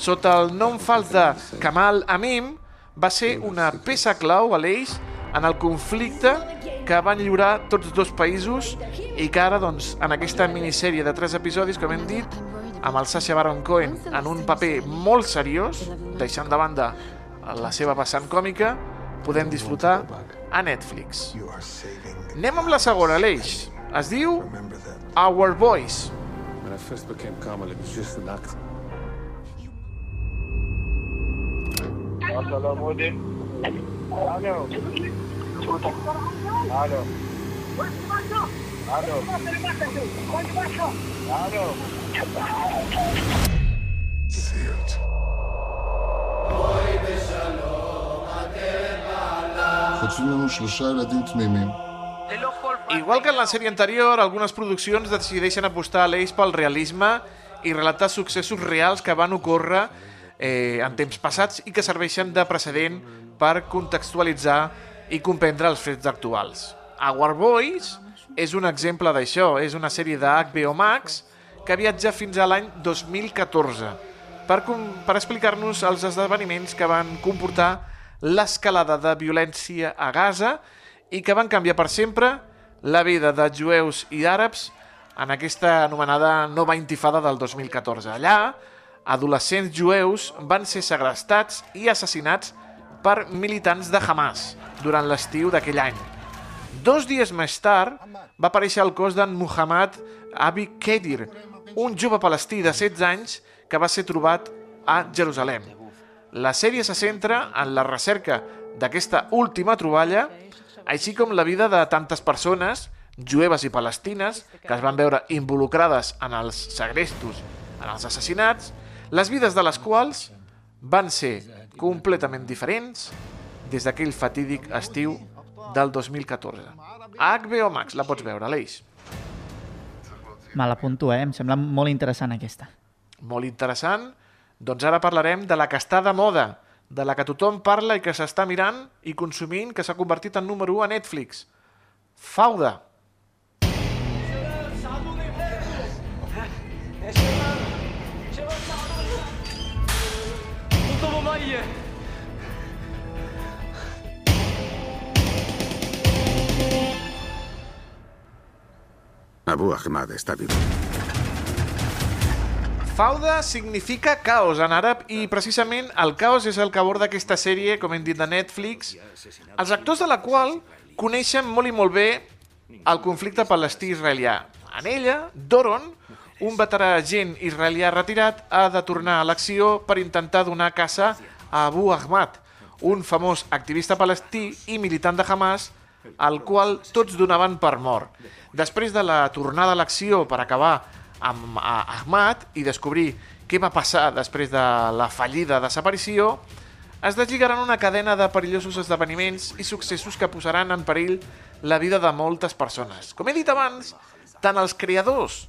Speaker 2: Sota el nom fals de Kamal Amim, va ser una peça clau a l'eix en el conflicte que van lliurar tots dos països i que ara, doncs, en aquesta minissèrie de tres episodis, com hem dit, amb el Sacha Baron Cohen en un paper molt seriós, deixant de banda la seva vessant còmica, podem disfrutar a Netflix. Anem amb la segona, l'eix. Es diu Our Boys.
Speaker 8: When I first became Kamal, it was just an act.
Speaker 9: חוטפים לנו שלושה ילדים תמימים.
Speaker 2: Igual que en la sèrie anterior, algunes produccions decideixen apostar a l'eix pel realisme i relatar successos reals que van ocórrer eh, en temps passats i que serveixen de precedent per contextualitzar i comprendre els fets actuals. Our Boys és un exemple d'això, és una sèrie de HBO Max que viatja fins a l'any 2014 per, per explicar-nos els esdeveniments que van comportar l'escalada de violència a Gaza i que van canviar per sempre la vida de jueus i àrabs en aquesta anomenada nova intifada del 2014. Allà, adolescents jueus van ser segrestats i assassinats per militants de Hamas durant l'estiu d'aquell any. Dos dies més tard va aparèixer el cos d'en Muhammad Abi Kedir, un jove palestí de 16 anys que va ser trobat a Jerusalem. La sèrie se centra en la recerca d'aquesta última troballa, així com la vida de tantes persones, jueves i palestines, que es van veure involucrades en els segrestos, en els assassinats, les vides de les quals van ser completament diferents des d'aquell fatídic estiu del 2014. A HBO Max la pots veure, Aleix.
Speaker 3: Me l'apunto, eh? Em sembla molt interessant aquesta.
Speaker 2: Molt interessant. Doncs ara parlarem de la que està de moda, de la que tothom parla i que s'està mirant i consumint, que s'ha convertit en número 1 a Netflix. Fauda.
Speaker 10: Abu Ahmad està viu.
Speaker 2: Fauda significa caos en àrab i precisament el caos és el que aborda aquesta sèrie, com hem dit, de Netflix, els actors de la qual coneixen molt i molt bé el conflicte palestí-israelià. En ella, Doron, un veterà agent israelià retirat, ha de tornar a l'acció per intentar donar caça Abu Ahmad, un famós activista palestí i militant de Hamas, al qual tots donaven per mort. Després de la tornada a l'acció per acabar amb Ahmad i descobrir què va passar després de la fallida desaparició, es deslligaran una cadena de perillosos esdeveniments i successos que posaran en perill la vida de moltes persones. Com he dit abans, tant els creadors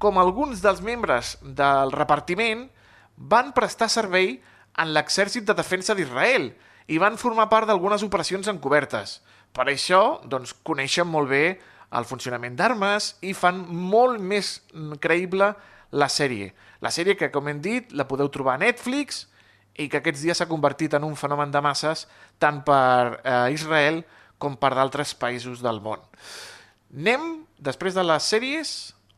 Speaker 2: com alguns dels membres del repartiment van prestar servei en l'exèrcit de defensa d'Israel i van formar part d'algunes operacions encobertes. Per això, doncs, coneixen molt bé el funcionament d'armes i fan molt més creïble la sèrie. La sèrie que, com hem dit, la podeu trobar a Netflix i que aquests dies s'ha convertit en un fenomen de masses tant per eh, Israel com per d'altres països del món. Anem, després de les sèries,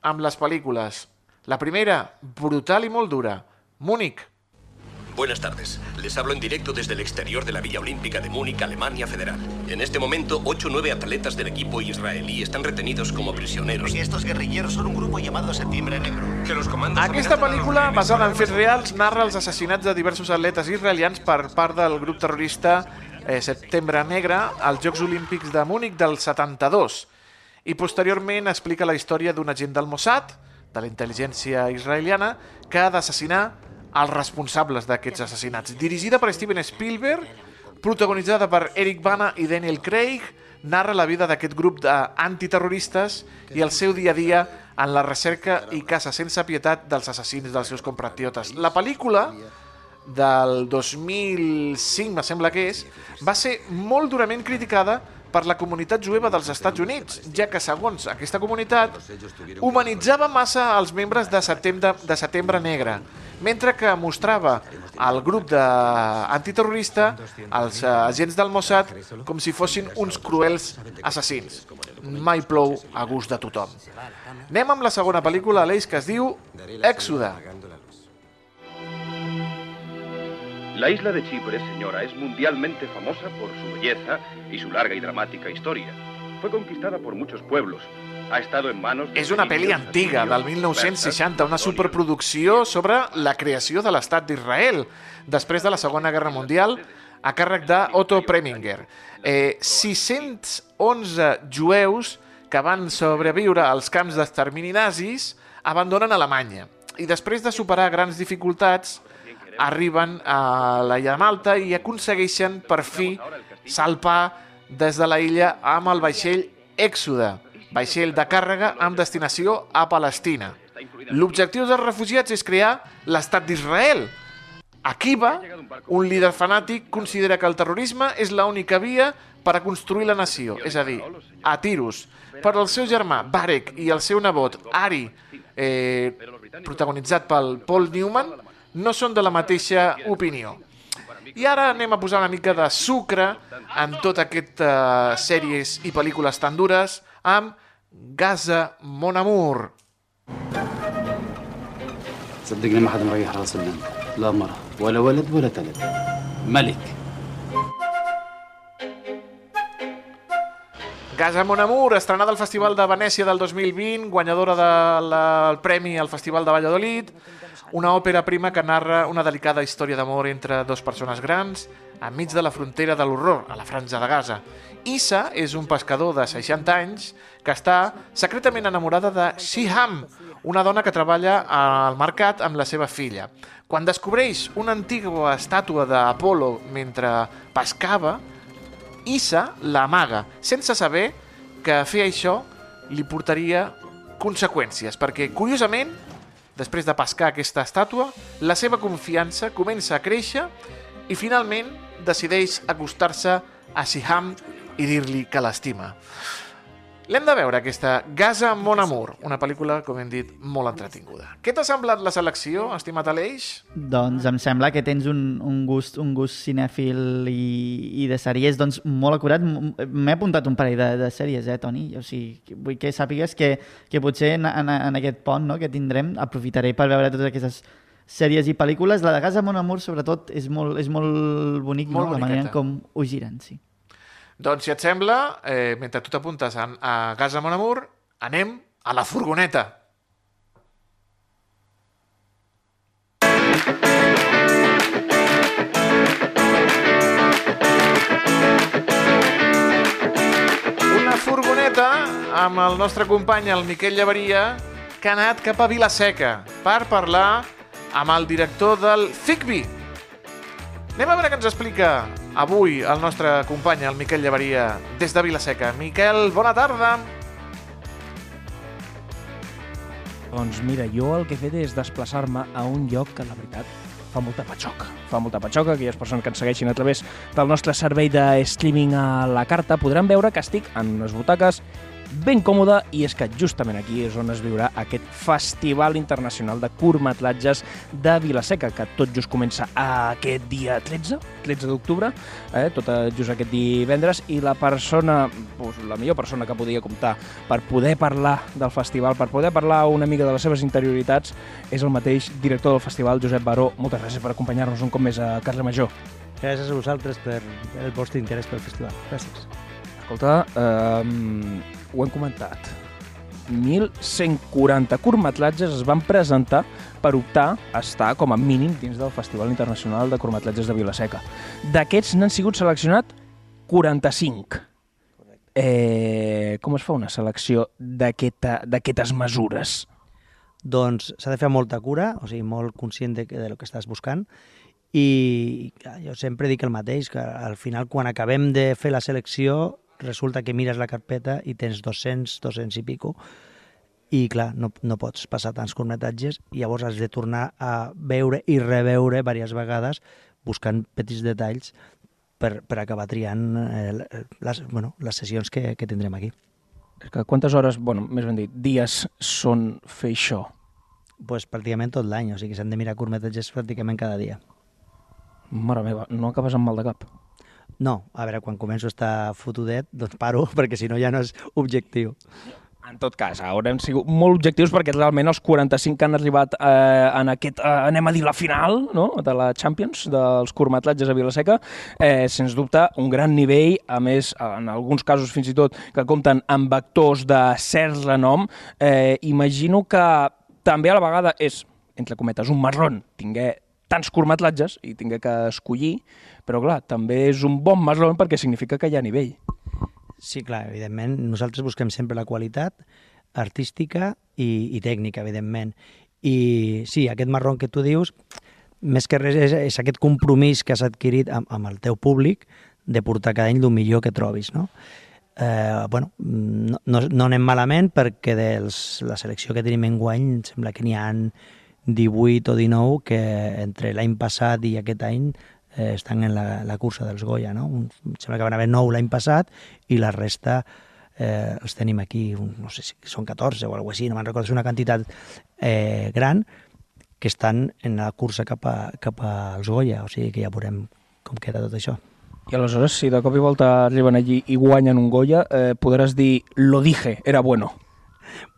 Speaker 2: amb les pel·lícules. La primera, brutal i molt dura, Múnich.
Speaker 11: Buenas tardes. Les hablo en directo desde el exterior de la Villa Olímpica de Múnich, Alemania Federal. En este momento, ocho o nueve atletas del equipo israelí están retenidos como prisioneros.
Speaker 12: Estos guerrilleros son un grupo llamado Septiembre Negro.
Speaker 11: Que los comandos
Speaker 2: Aquesta pel·lícula, basada en fets reals, narra els assassinats de diversos atletes israelians per part del grup terrorista eh, Septembre Negre als Jocs Olímpics de Múnich del 72 i posteriorment explica la història d'un agent del Mossad, de la intel·ligència israeliana, que ha d'assassinar els responsables d'aquests assassinats. Dirigida per Steven Spielberg, protagonitzada per Eric Bana i Daniel Craig, narra la vida d'aquest grup d'antiterroristes i el seu dia a dia en la recerca i caça sense pietat dels assassins dels seus compatriotes. La pel·lícula del 2005, me sembla que és, va ser molt durament criticada per la comunitat jueva dels Estats Units, ja que, segons aquesta comunitat, humanitzava massa els membres de setembre, de setembre Negre, mentre que mostrava el grup d'antiterrorista, els eh, agents del Mossad, com si fossin uns cruels assassins. Mai plou a gust de tothom. Anem amb la segona pel·lícula, Aleix, que es diu Èxode.
Speaker 13: La isla de Chipre, señora, es mundialmente famosa por su belleza y su larga y dramática historia. Fue conquistada por muchos pueblos. Ha estado en manos
Speaker 2: És una pel·li antiga, del
Speaker 13: asirios,
Speaker 2: 1960, una superproducció sobre la creació de l'estat d'Israel després de la Segona Guerra Mundial a càrrec d'Otto Preminger. Eh, 611 jueus que van sobreviure als camps d'extermini nazis abandonen Alemanya i després de superar grans dificultats arriben a l'illa de Malta i aconsegueixen per fi salpar des de la illa amb el vaixell Èxode, vaixell de càrrega amb destinació a Palestina. L'objectiu dels refugiats és crear l'estat d'Israel. Akiva, un líder fanàtic, considera que el terrorisme és l'única via per a construir la nació, és a dir, a tiros. Però el seu germà, Barek, i el seu nebot, Ari, eh, protagonitzat pel Paul Newman, no són de la mateixa opinió. I ara anem a posar una mica de sucre en totes aquestes sèries i pel·lícules tan dures amb Gaza Mon Amour.
Speaker 14: صدقني ما حدا مريح راس البنت لا مرة ولا ولد ولا تلد ملك
Speaker 2: Gaza Mon Amour, estrenada al Festival de Venècia del 2020, guanyadora del de premi al Festival de Valladolid, una òpera prima que narra una delicada història d'amor entre dos persones grans enmig de la frontera de l'horror, a la franja de Gaza. Issa és un pescador de 60 anys que està secretament enamorada de Shiham, una dona que treballa al mercat amb la seva filla. Quan descobreix una antiga estàtua d'Apolo mentre pescava, Issa l'amaga, sense saber que fer això li portaria conseqüències, perquè, curiosament, després de pescar aquesta estàtua, la seva confiança comença a créixer i finalment decideix acostar-se a Siham i dir-li que l'estima. L'hem de veure, aquesta Gaza Mon Amour, una pel·lícula, com hem dit, molt entretinguda. Què t'ha semblat la selecció, estimat Aleix?
Speaker 3: Doncs em sembla que tens un, un gust un gust cinèfil i, i de sèries doncs, molt acurat. M'he apuntat un parell de, de sèries, eh, Toni? O sigui, que- vull que sàpigues que, que potser en, en, en aquest pont no, que tindrem aprofitaré per veure totes aquestes sèries i pel·lícules. La de Gaza Mon Amour, sobretot, és molt, és molt bonic,
Speaker 2: Molt
Speaker 3: no? la manera com ho giren, sí.
Speaker 2: Doncs, si et sembla, eh, mentre tu t'apuntes a, a Mon Amour, anem a la furgoneta. Una furgoneta amb el nostre company, el Miquel Llavaria, que ha anat cap a Vilaseca per parlar amb el director del FICBI. Anem a veure què ens explica avui el nostre company, el Miquel Llavaria, des de Vilaseca. Miquel, bona tarda.
Speaker 15: Doncs mira, jo el que he fet és desplaçar-me a un lloc que, la veritat, fa molta patxoca. Fa molta patxoca, aquelles persones que ens segueixin a través del nostre servei de streaming a la carta podran veure que estic en unes butaques ben còmode i és que justament aquí és on es viurà aquest Festival Internacional de Curtmetratges de Vilaseca, que tot just comença aquest dia 13, 13 d'octubre, eh, tot eh, just aquest divendres, i la persona, doncs, la millor persona que podia comptar per poder parlar del festival, per poder parlar una mica de les seves interioritats, és el mateix director del festival, Josep Baró. Moltes gràcies per acompanyar-nos un cop més a Carles Major.
Speaker 16: Gràcies a vosaltres per el vostre interès pel festival. Gràcies.
Speaker 15: Escolta, eh, ho hem comentat. 1.140 curtmetratges es van presentar per optar a estar com a mínim dins del Festival Internacional de Curtmetratges de Vilaseca. D'aquests n'han sigut seleccionat 45. Eh, com es fa una selecció d'aquestes mesures?
Speaker 16: Doncs s'ha de fer molta cura, o sigui, molt conscient de, de lo que estàs buscant, i jo sempre dic el mateix, que al final quan acabem de fer la selecció resulta que mires la carpeta i tens 200, 200 i pico, i clar, no, no pots passar tants curtmetratges i llavors has de tornar a veure i reveure diverses vegades buscant petits detalls per, per acabar triant eh, les, bueno, les sessions que, que tindrem aquí.
Speaker 15: És que quantes hores, bueno, més ben dit, dies són fer això?
Speaker 16: pues, pràcticament tot l'any, o sigui que s'han de mirar curtmetratges pràcticament cada dia.
Speaker 15: Mare meva, no acabes amb mal de cap.
Speaker 16: No, a veure, quan començo a estar fotudet, doncs paro, [LAUGHS] perquè si no ja no és objectiu.
Speaker 15: En tot cas, haurem sigut molt objectius perquè realment els 45 que han arribat eh, en aquest, eh, anem a dir, la final no? de la Champions, dels curtmetratges a Vilaseca, eh, sens dubte un gran nivell, a més, en alguns casos fins i tot que compten amb actors de cert renom. Eh, imagino que també a la vegada és, entre cometes, un marrón tinguer tants curtmetratges i tinguer que escollir, però clar, també és un bon marrón perquè significa que hi ha nivell.
Speaker 16: Sí, clar, evidentment, nosaltres busquem sempre la qualitat artística i, i tècnica, evidentment. I sí, aquest marrón que tu dius, més que res és, és aquest compromís que has adquirit amb, amb el teu públic de portar cada any el millor que trobis, no? Eh, bueno, no, no, no anem malament perquè de la selecció que tenim en guany em sembla que n'hi han 18 o 19 que entre l'any passat i aquest any eh, estan en la, la cursa dels Goya, no? Un, em sembla que van haver 9 l'any passat i la resta eh, els tenim aquí, no sé si són 14 o alguna així, no me'n recordo, és una quantitat eh, gran que estan en la cursa cap, a, cap als Goya, o sigui que ja veurem com queda tot això.
Speaker 15: I aleshores, si de cop i volta arriben allí i guanyen un Goya, eh, podràs dir, lo dije, era bueno.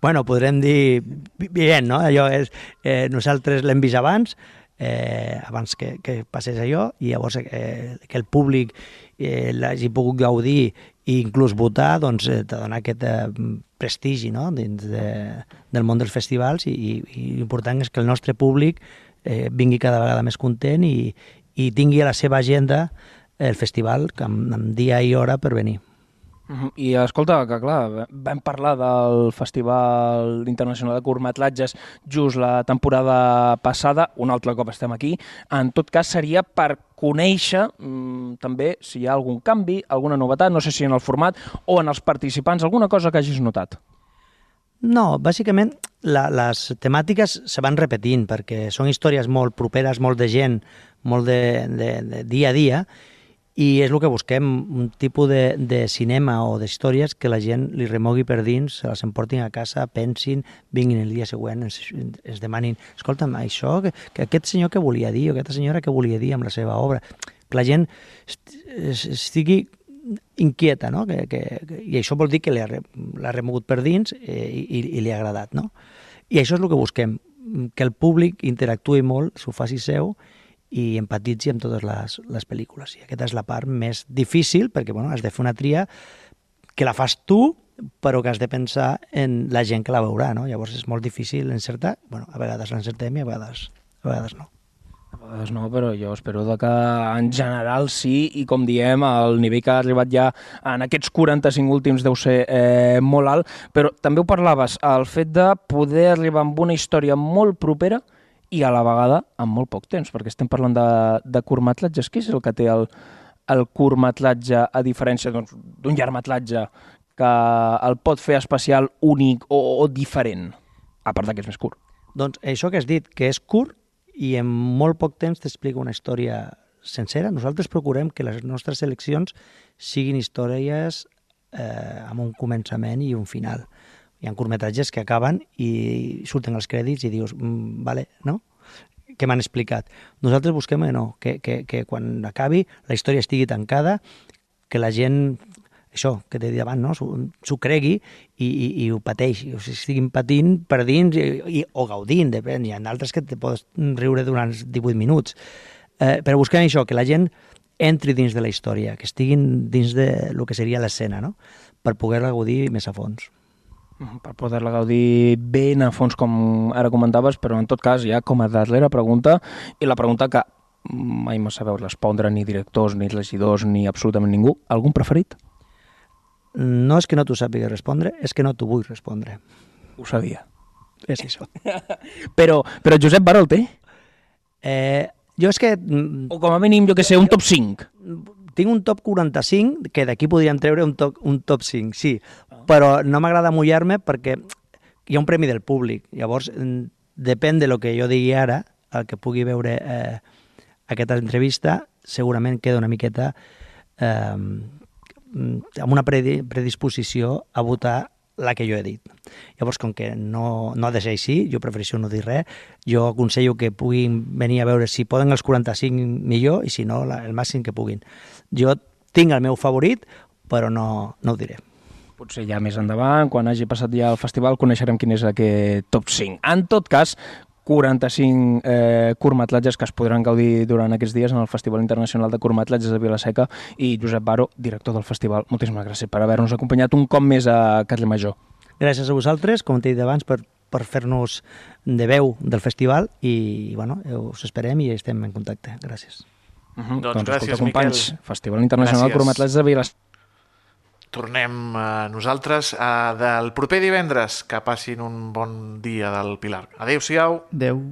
Speaker 16: Bueno, podrem dir bi- bien, no? Allò és, eh, nosaltres l'hem vist abans, eh, abans que, que passés allò, i llavors eh, que el públic eh, l'hagi pogut gaudir i inclús votar doncs, eh, te dona aquest eh, prestigi no? dins de, del món dels festivals i, i, i l'important és que el nostre públic eh, vingui cada vegada més content i, i tingui a la seva agenda el festival amb, amb dia i hora per venir.
Speaker 15: I escolta, que clar, vam parlar del Festival Internacional de Curtmetratges just la temporada passada, un altre cop estem aquí. En tot cas, seria per conèixer mmm, també si hi ha algun canvi, alguna novetat, no sé si en el format o en els participants, alguna cosa que hagis notat.
Speaker 16: No, bàsicament la, les temàtiques se van repetint perquè són històries molt properes, molt de gent, molt de, de, de dia a dia i és el que busquem, un tipus de, de cinema o d'històries que la gent li remogui per dins, se les emportin a casa, pensin, vinguin el dia següent, ens, ens demanin, escolta'm, això, que, que aquest senyor que volia dir, o aquesta senyora que volia dir amb la seva obra, que la gent estigui inquieta, no? Que, que, que, i això vol dir que l'ha remogut per dins eh, i, i li ha agradat, no? I això és el que busquem, que el públic interactuï molt, s'ho faci seu, i empatitzi amb totes les, les pel·lícules. I aquesta és la part més difícil, perquè bueno, has de fer una tria que la fas tu, però que has de pensar en la gent que la veurà, no? Llavors és molt difícil encertar, bueno, a vegades l'encertem i a vegades, a vegades no.
Speaker 15: A vegades no, però jo espero de que en general sí, i com diem, el nivell que ha arribat ja en aquests 45 últims deu ser eh, molt alt, però també ho parlaves, el fet de poder arribar amb una història molt propera i a la vegada amb molt poc temps, perquè estem parlant de, de curtmetratges. Què és el que té el, el curtmetratge a diferència d'un doncs, llargmetratge que el pot fer especial, únic o, o diferent, a part que és més curt?
Speaker 16: Doncs això que has dit, que és curt i en molt poc temps t'explica una història sencera. Nosaltres procurem que les nostres seleccions siguin històries eh, amb un començament i un final hi ha curtmetratges que acaben i surten els crèdits i dius, mm, vale, no? que m'han explicat. Nosaltres busquem eh, no, que, que, que quan acabi la història estigui tancada, que la gent, això que t'he dit abans, no? s'ho cregui i, i, i ho pateixi, o sigui, estiguin patint per dins i, i, o gaudint, depèn. Hi ha altres que te pots riure durant 18 minuts. Eh, però busquem això, que la gent entri dins de la història, que estiguin dins de lo que seria l'escena, no? per poder-la gaudir més a fons
Speaker 15: per poder-la gaudir ben a fons, com ara comentaves, però en tot cas ja com a darrera pregunta, i la pregunta que mai me sabeu respondre ni directors, ni regidors, ni absolutament ningú. Algun preferit?
Speaker 16: No és que no t'ho sàpiga respondre, és que no t'ho vull respondre.
Speaker 15: Ho sabia.
Speaker 16: És això. [LAUGHS]
Speaker 15: però, però Josep Baró el té?
Speaker 16: Eh, jo és que...
Speaker 15: O com a mínim, jo que sé, un top 5.
Speaker 16: Tinc un top 45, que d'aquí podríem treure un top, un top 5, sí, però no m'agrada mullar-me perquè hi ha un premi del públic. Llavors, depèn de lo que jo digui ara, el que pugui veure eh, aquesta entrevista, segurament queda una miqueta eh, amb una predisposició a votar la que jo he dit. Llavors, com que no, no ha de ser així, jo prefereixo no dir res, jo aconsello que puguin venir a veure si poden els 45 millor i si no, la, el màxim que puguin. Jo tinc el meu favorit, però no, no ho diré.
Speaker 15: Potser ja més endavant, quan hagi passat ja el festival, coneixerem quin és aquest top 5. En tot cas, 45 eh, curtmetratges que es podran gaudir durant aquests dies en el Festival Internacional de Curtmetratges de Vilaseca i Josep Baro, director del festival. Moltíssimes gràcies per haver-nos acompanyat un cop més a Carles Major.
Speaker 16: Gràcies a vosaltres, com t'he dit abans, per, per fer-nos de veu del festival i bueno, us esperem i estem en contacte. Gràcies.
Speaker 15: Uh -huh.
Speaker 2: Doncs,
Speaker 15: doncs
Speaker 2: gràcies,
Speaker 15: escolta, companys,
Speaker 2: Miquel.
Speaker 15: Festival Internacional de Curtmetratges de Vilaseca.
Speaker 2: Tornem a nosaltres a, del proper divendres. Que passin un bon dia del Pilar. Adéu-siau.
Speaker 3: Adéu.